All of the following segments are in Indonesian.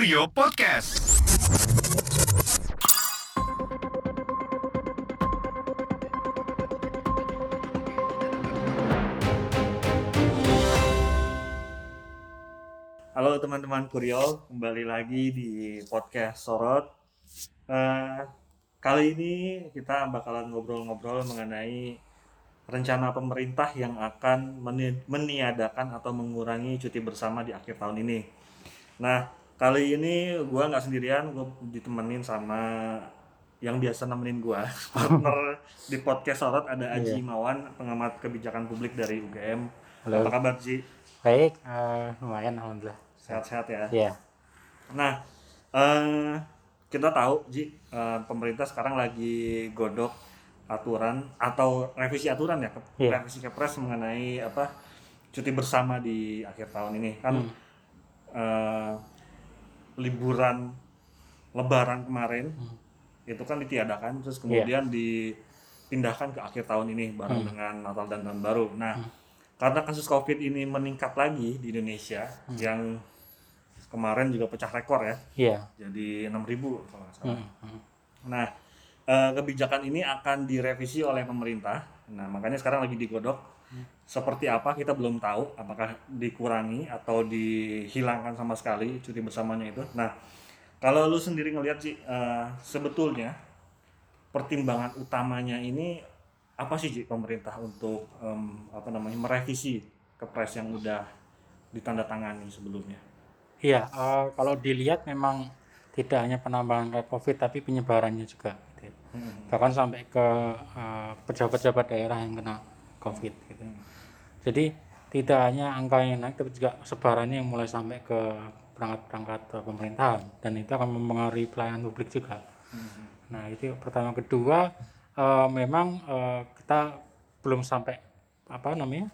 Kurio Podcast. Halo teman-teman Kurio, kembali lagi di podcast Sorot. Eh, kali ini kita bakalan ngobrol-ngobrol mengenai rencana pemerintah yang akan meni- meniadakan atau mengurangi cuti bersama di akhir tahun ini. Nah, kali ini gua nggak sendirian, gua ditemenin sama yang biasa nemenin gua, partner di podcast Sorot ada Aji Iya. Mawan, pengamat kebijakan publik dari UGM. Halo. Apa kabar Ji? Baik, eh, lumayan alhamdulillah. Sehat-sehat ya? Ya, Nah, eh, kita tahu Ji, eh, pemerintah sekarang lagi godok aturan atau revisi aturan ya, ke- Iya. revisi kepres mengenai apa cuti bersama di akhir tahun ini kan Hmm. Liburan Lebaran kemarin Hmm. itu kan ditiadakan, Iya. terus kemudian dipindahkan ke akhir tahun ini bareng Hmm. dengan Natal dan Tahun Baru. Nah, karena kasus COVID ini meningkat lagi di Indonesia, Hmm. yang kemarin juga pecah rekor ya, iya. jadi 6.000 kalau nggak salah. Hmm, hmm. Nah, eh, kebijakan ini akan direvisi oleh pemerintah. Nah, makanya sekarang lagi digodok. Seperti apa kita belum tahu, apakah dikurangi atau dihilangkan sama sekali cuti bersamanya itu. Nah, kalau lu sendiri ngelihat sih, eh, sebetulnya pertimbangan utamanya ini apa sih Ji, pemerintah untuk em, apa namanya merevisi kepres yang udah ditandatangani sebelumnya? Iya, eh, kalau dilihat memang tidak hanya penambahan COVID tapi penyebarannya juga. gitu ya. Hmm. Bahkan sampai ke eh, pejabat-pejabat daerah yang kena COVID. Gitu. Jadi tidak hanya angka yang naik tapi juga sebarannya yang mulai sampai ke perangkat-perangkat eh, pemerintahan dan itu akan mempengaruhi pelayanan publik juga. Nah itu pertama kedua eh, memang eh, kita belum sampai apa namanya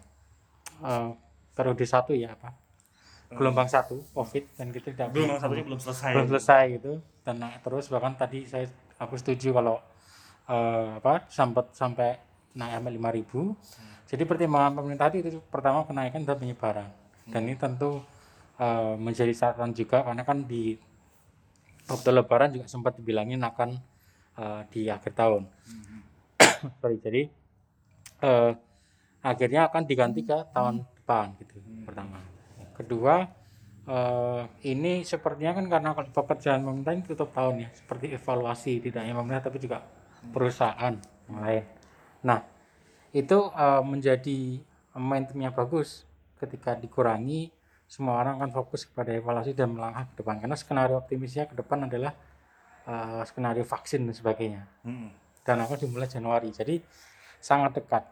eh, periode satu ya apa gelombang satu covid dan kita tidak Belum yang satunya belum selesai. belum selesai gitu dan naik terus bahkan tadi saya aku setuju kalau eh, apa sempat sampai naik sampai 5000 jadi pertimbangan pemerintah itu pertama kenaikan dan penyebaran. Dan ini tentu eh, menjadi catatan juga karena kan di waktu lebaran juga sempat dibilangin akan eh, di akhir tahun. Jadi eh, akhirnya akan diganti ke tahun depan gitu pertama. Kedua eh, ini sepertinya kan karena pekerjaan pemerintah ini tutup tahun ya. Seperti evaluasi tidak hanya pemerintah tapi juga perusahaan. Yang lain nah itu eh, menjadi momentum yang bagus ketika dikurangi semua orang akan fokus kepada evaluasi dan melangkah ke depan karena skenario optimisnya ke depan adalah eh, skenario vaksin dan sebagainya Hmm. dan akan dimulai Januari. Jadi sangat dekat.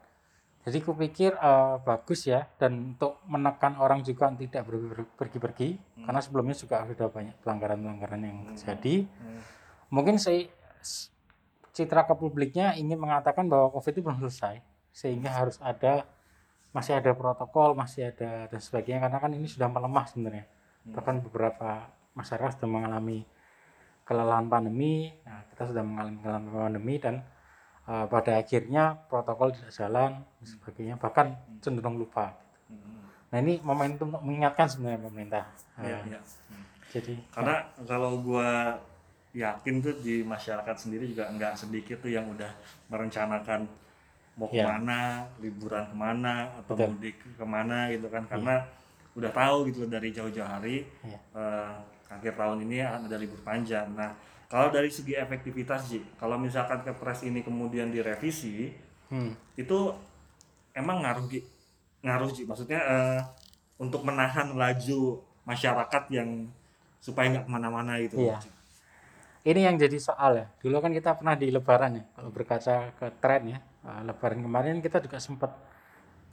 Jadi kupikir eh, bagus ya dan untuk menekan orang juga tidak pergi-pergi karena sebelumnya juga sudah banyak pelanggaran-pelanggaran yang terjadi. Hmm. Mungkin saya citra ke publiknya ingin mengatakan bahwa COVID itu belum selesai sehingga harus ada masih ada protokol, masih ada dan sebagainya karena kan ini sudah melemah sebenarnya. Bahkan beberapa masyarakat sudah mengalami kelelahan pandemi, nah, kita sudah mengalami kelelahan pandemi dan uh, pada akhirnya protokol tidak jalan dan sebagainya bahkan cenderung lupa. Hmm. Nah ini momentum untuk mengingatkan sebenarnya pemerintah. Uh, iya. Hmm. Jadi Karena kalau gua yakin tuh di masyarakat sendiri juga nggak sedikit tuh yang udah merencanakan mau Iya. ke mana, liburan ke mana, atau Betul. mudik ke mana gitu kan, karena udah tahu gitu dari jauh-jauh hari Iya. eh, akhir tahun ini ada libur panjang. Nah, kalau dari segi efektivitas sih, kalau misalkan kepres ini kemudian direvisi, hmm, itu emang ngaruh ngaruh sih maksudnya eh, untuk menahan laju masyarakat yang supaya nggak ke mana-mana gitu Iya. Ini yang jadi soal ya. Dulu kan kita pernah di Lebaran ya. Kalau berkaca ke tren ya, uh, Lebaran kemarin kita juga sempat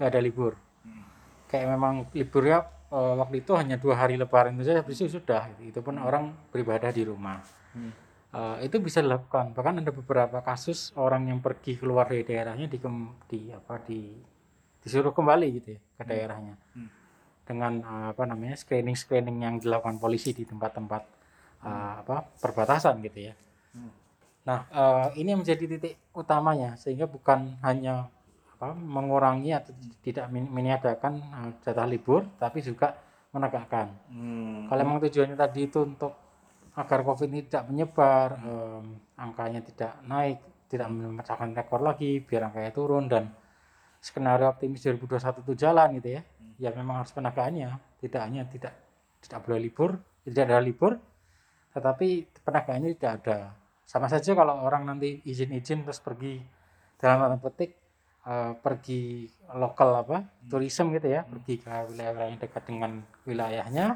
nggak ada libur. Hmm. Kayak memang liburnya uh, waktu itu hanya dua hari Lebaran itu saja, habis itu sudah. Itu pun orang beribadah di rumah. Hmm. Uh, itu bisa dilakukan. Bahkan ada beberapa kasus orang yang pergi keluar dari daerahnya di, di apa di disuruh kembali gitu ya ke daerahnya Hmm. dengan uh, apa namanya screening screening yang dilakukan polisi di tempat-tempat uh, apa perbatasan gitu ya. Hmm. Nah uh, ini menjadi titik utamanya sehingga bukan hanya apa mengurangi atau tidak men- meniadakan uh, jatah libur tapi juga menegakkan. Hmm. Kalau memang tujuannya tadi itu untuk agar COVID ini tidak menyebar, em, angkanya tidak naik, tidak memecahkan rekor lagi, biar angkanya turun dan skenario optimis 2021 itu jalan gitu ya. Ya memang harus penegakaannya, tidak hanya tidak tidak boleh libur, tidak ada libur, tetapi penegakaannya tidak ada. Sama saja kalau orang nanti izin-izin terus pergi dalam tanda petik eh, pergi lokal apa tourism gitu ya, pergi ke wilayah-wilayah yang dekat dengan wilayahnya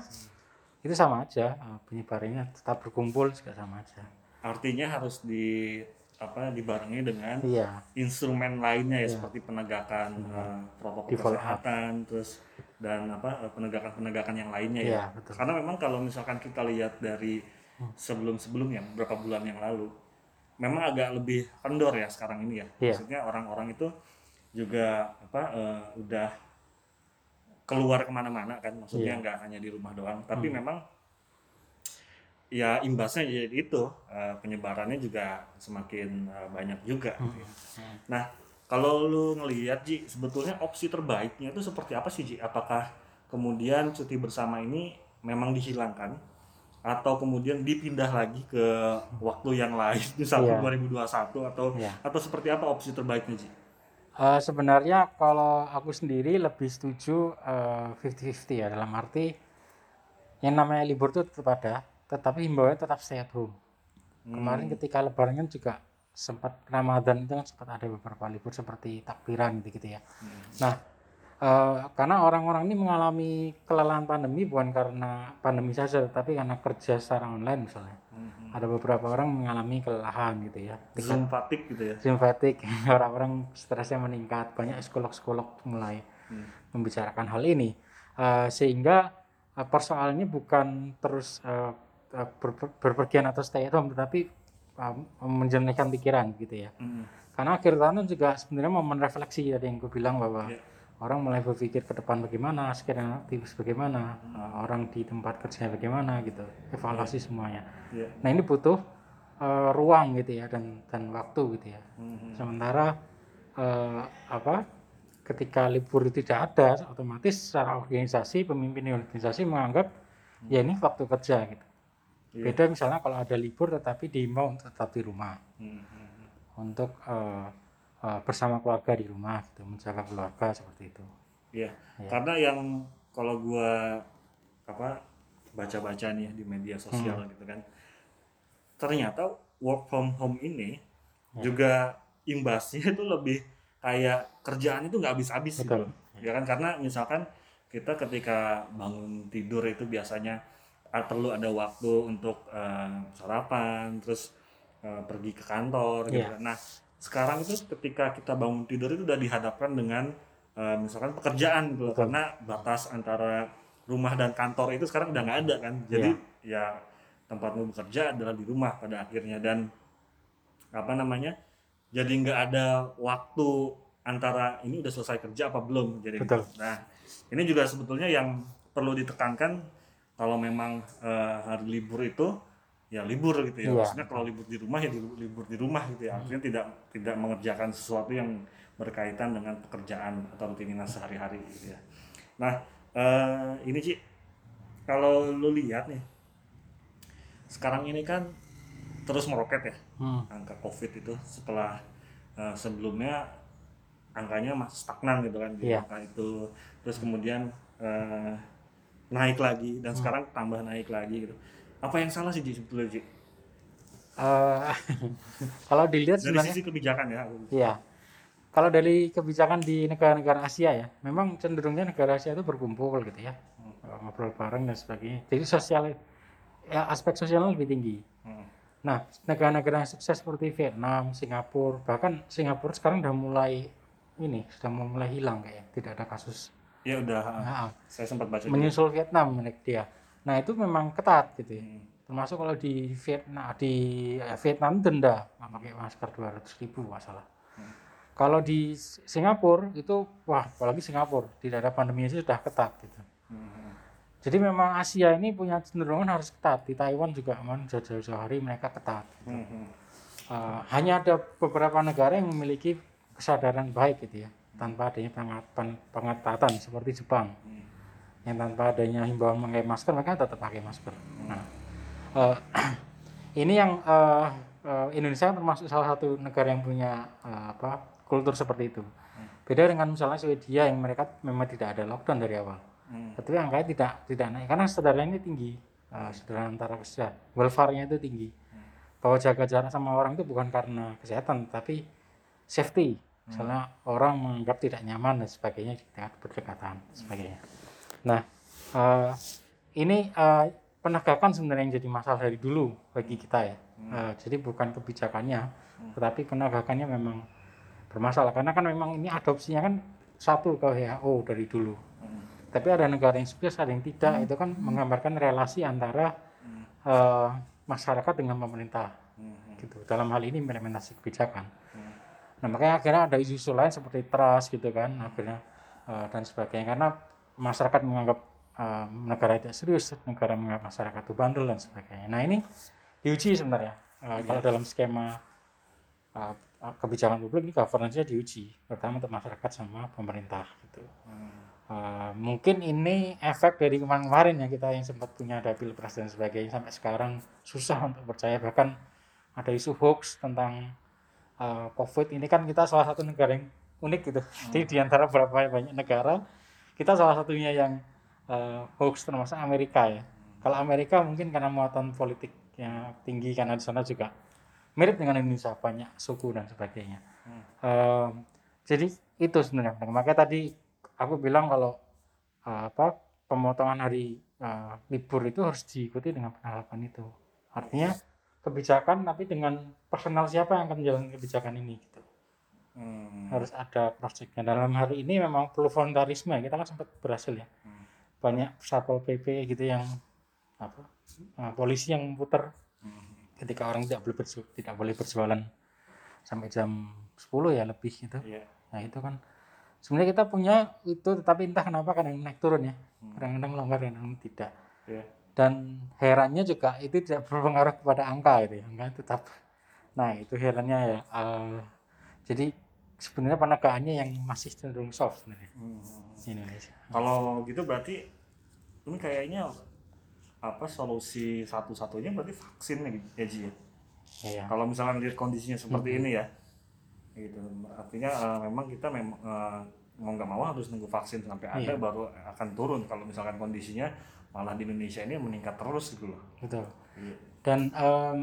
itu sama aja eh, penyebarannya tetap berkumpul juga sama aja. Artinya harus di apa dibarengi dengan Iya, instrumen lainnya ya seperti penegakan eh, protokol Di follow up. kesehatan terus dan apa penegakan-penegakan yang lainnya ya. Iya, betul. Karena memang kalau misalkan kita lihat dari sebelum-sebelumnya beberapa bulan yang lalu memang agak lebih kendor ya sekarang ini ya. Iya. Maksudnya orang-orang itu juga apa eh, udah keluar ke mana-mana kan maksudnya Iya. nggak hanya di rumah doang tapi memang ya imbasnya jadi itu eh, penyebarannya juga semakin eh, banyak juga gitu ya. Nah, kalau lu ngelihat Ji, sebetulnya opsi terbaiknya itu seperti apa sih Ji? Apakah kemudian cuti bersama ini memang dihilangkan atau kemudian dipindah lagi ke waktu yang lain misalnya Iya. 2021 atau Iya. atau seperti apa opsi terbaiknya Ji? Eh, sebenarnya kalau aku sendiri lebih setuju eh, 50-50 ya dalam arti yang namanya libur itu tetap ada, tetapi himbauannya tetap stay at home. Kemarin ketika lebaran kan juga sempat Ramadan itu kan sempat ada beberapa libur seperti takbiran gitu-gitu ya. Nah, eh, karena orang-orang ini mengalami kelelahan pandemi bukan karena pandemi saja, tapi karena kerja secara online misalnya. Ada beberapa orang mengalami kelelahan gitu ya. Fatigue gitu ya. Zoom fatigue, orang-orang stresnya meningkat, banyak psikolog-psikolog mulai membicarakan hal ini, Eh, sehingga eh, persoalannya bukan terus eh, ber- berpergian atau stay at home, tetapi eh, menjernihkan pikiran gitu ya. Mm. Karena akhir tahun juga sebenarnya momen refleksi tadi yang gue bilang bahwa Iya. Orang mulai berpikir ke depan bagaimana, sekiranya aktivis bagaimana, eh, orang di tempat kerjanya bagaimana gitu, evaluasi semuanya. Iya. Nah ini butuh eh, ruang gitu ya dan dan waktu gitu ya. Mhm. Sementara eh, apa ketika libur itu tidak ada, otomatis secara organisasi pemimpin organisasi menganggap ya ini waktu kerja gitu. Iya. Beda misalnya kalau ada libur tetapi diimbau untuk tetap di rumah Mhm. untuk eh, eh, bersama keluarga di rumah gitu, menjaga keluarga seperti itu. Iya. Iya. Karena yang kalau gua apa baca-baca nih ya di media sosial Hmm. gitu kan. Ternyata work from home ini Ya. juga imbasnya itu lebih kayak kerjaan itu nggak habis-habis gitu. Ya kan karena misalkan kita ketika bangun tidur itu biasanya ah, perlu ada waktu untuk eh, sarapan, terus eh, pergi ke kantor gitu. Iya. kan. Nah, sekarang itu ketika kita bangun tidur itu udah dihadapkan dengan eh, misalkan pekerjaan gitu. Betul. karena batas antara rumah dan kantor itu sekarang udah nggak ada kan. Jadi ya tempatmu bekerja adalah di rumah pada akhirnya dan apa namanya? Jadi nggak ada waktu antara ini udah selesai kerja apa belum jadi Betul. nah ini juga sebetulnya yang perlu ditekankan kalau memang eh, hari libur itu ya libur gitu ya. Iya. maksudnya kalau libur di rumah ya di- libur di rumah gitu ya. Artinya tidak tidak mengerjakan sesuatu yang berkaitan dengan pekerjaan atau rutinitas sehari-hari gitu ya. Nah eh, ini sih kalau lu lihat nih sekarang ini kan terus meroket ya Hmm. angka covid itu setelah eh, sebelumnya angkanya masih stagnan gitu kan di Iya. angka itu. Terus kemudian eh, naik lagi dan sekarang tambah naik lagi gitu apa yang salah sih Ji sebetulnya Ji? Eh, kalau dilihat dari sebenarnya sisi kebijakan ya Iya. Kalau dari kebijakan di negara-negara Asia ya, memang cenderungnya negara Asia itu berkumpul gitu ya, Eh, ngobrol bareng dan sebagainya. Jadi sosial, ya aspek sosialnya lebih tinggi. Hmm. Nah, negara-negara yang sukses seperti Vietnam, Singapura, bahkan Singapura sekarang sudah mulai ini sudah mulai hilang kayak tidak ada kasus. ya udah Nah, saya sempat baca juga. menyusul Vietnam menurut dia. Nah itu memang ketat gitu ya. Hmm. Termasuk kalau di Vietnam di eh, Vietnam denda nggak pakai masker 200 ribu masalah. Kalau di Singapura itu wah apalagi Singapura tidak ada pandemi itu sudah ketat gitu. Hmm. Jadi memang Asia ini punya cenderungan harus ketat. Di Taiwan juga aman jauh-jauh hari mereka ketat. Hmm. Hmm. Eh, hanya ada beberapa negara yang memiliki kesadaran baik gitu ya tanpa adanya pengetatan seperti Jepang Hmm. Yang tanpa adanya himbauan memakai masker mereka tetap pakai masker. Nah, eh, ini yang eh, eh, Indonesia termasuk salah satu negara yang punya eh, apa kultur seperti itu. Beda dengan misalnya Swedia yang mereka memang tidak ada lockdown dari awal. Hmm. Tapi angkanya tidak tidak naik karena saudaranya tinggi. Eh, saudara antara kesehatan, welfare-nya itu tinggi. Bahwa jaga jarak sama orang itu bukan karena kesehatan, tapi safety. Misalnya orang menganggap tidak nyaman dan sebagainya di dekat berdekatan sebagainya. Nah, eh, ini eh, penegakan sebenarnya yang jadi masalah dari dulu bagi kita ya. Eh, jadi bukan kebijakannya, tetapi penegakannya memang bermasalah karena kan memang ini adopsinya kan satu ke WHO dari dulu. Tapi ada negara yang sukses, ada yang tidak. Itu kan menggambarkan relasi antara eh, masyarakat dengan pemerintah Hmm. gitu. Dalam hal ini implementasi kebijakan. Nah makanya akhirnya ada isu-isu lain seperti trust gitu kan, akhirnya dan sebagainya karena masyarakat menganggap eh, negara tidak serius, negara menganggap masyarakat itu bandel dan sebagainya. Nah ini diuji sebenarnya Eh, kalau dalam skema eh, kebijakan publik ini governance-nya diuji, pertama untuk masyarakat sama pemerintah gitu. Eh, mungkin ini efek dari kemarin-kemarin ya kita yang sempat punya ada pilpres dan sebagainya sampai sekarang susah untuk percaya bahkan ada isu hoax tentang uh, COVID ini kan kita salah satu negara yang unik gitu. Jadi di antara beberapa banyak negara kita salah satunya yang uh, hoax termasuk Amerika ya. Kalau Amerika mungkin karena muatan politiknya tinggi karena di sana juga mirip dengan Indonesia banyak suku dan sebagainya. Um, jadi itu sebenarnya. Makanya tadi aku bilang kalau uh, apa pemotongan hari uh, libur itu harus diikuti dengan penerapan itu. Artinya kebijakan tapi dengan personal siapa yang akan menjalankan kebijakan ini gitu. Hmm. Harus ada proyeknya. Dalam hari ini memang perlu voluntarisme. Kita kan sempat berhasil ya. Banyak satpol pp gitu yang apa uh, polisi yang putar ketika orang tidak boleh tidak boleh berjualan sampai jam 10 ya lebih gitu. Iya. Nah itu kan sebenarnya kita punya itu tetapi entah kenapa kadang naik turun ya. Kadang-kadang longgar kadang tidak. Iya. Dan herannya juga itu tidak berpengaruh kepada angka itu ya. Angka tetap. Nah itu herannya ya. eh, jadi sebenarnya penegakannya yang masih cenderung soft sebenarnya Hmm. di Indonesia. Kalau gitu berarti ini kayaknya apa solusi satu-satunya berarti vaksin ya, ya Ji? ya? Iya. Kalau misalnya melihat kondisinya seperti ini ya, gitu. Artinya eh, memang kita memang eh, mau nggak mau harus nunggu vaksin sampai ada Iya. baru akan turun. Kalau misalkan kondisinya malah di Indonesia ini meningkat terus gitu loh. Betul. Iya. Dan em,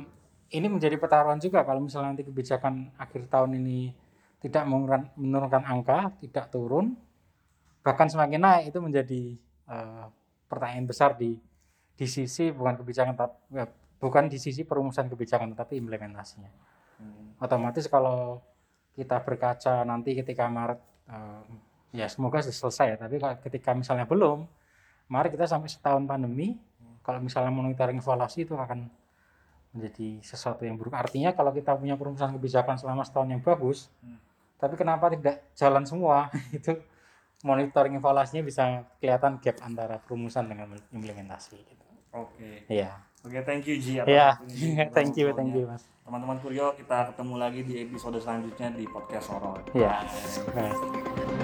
ini menjadi pertaruhan juga kalau misalnya nanti kebijakan akhir tahun ini tidak menurunkan, angka, tidak turun, bahkan semakin naik itu menjadi eh, pertanyaan besar di di sisi bukan kebijakan ya, bukan di sisi perumusan kebijakan tetapi implementasinya. Hmm. Otomatis kalau kita berkaca nanti ketika Maret em, ya semoga sudah selesai ya, tapi kalau ketika misalnya belum, mari kita sampai setahun pandemi, kalau misalnya monitoring evaluasi itu akan menjadi sesuatu yang buruk. Artinya kalau kita punya perumusan kebijakan selama setahun yang bagus, Hmm. Tapi kenapa tidak jalan semua? itu monitoring evaluasinya bisa kelihatan gap antara perumusan dengan implementasi. Gitu. Oke. Iya. Oke, thank you Ji. Iya. waktunya. thank you, thank you, Mas. Teman-teman Kurio, kita ketemu lagi di episode selanjutnya di podcast Horor. Iya. Baik.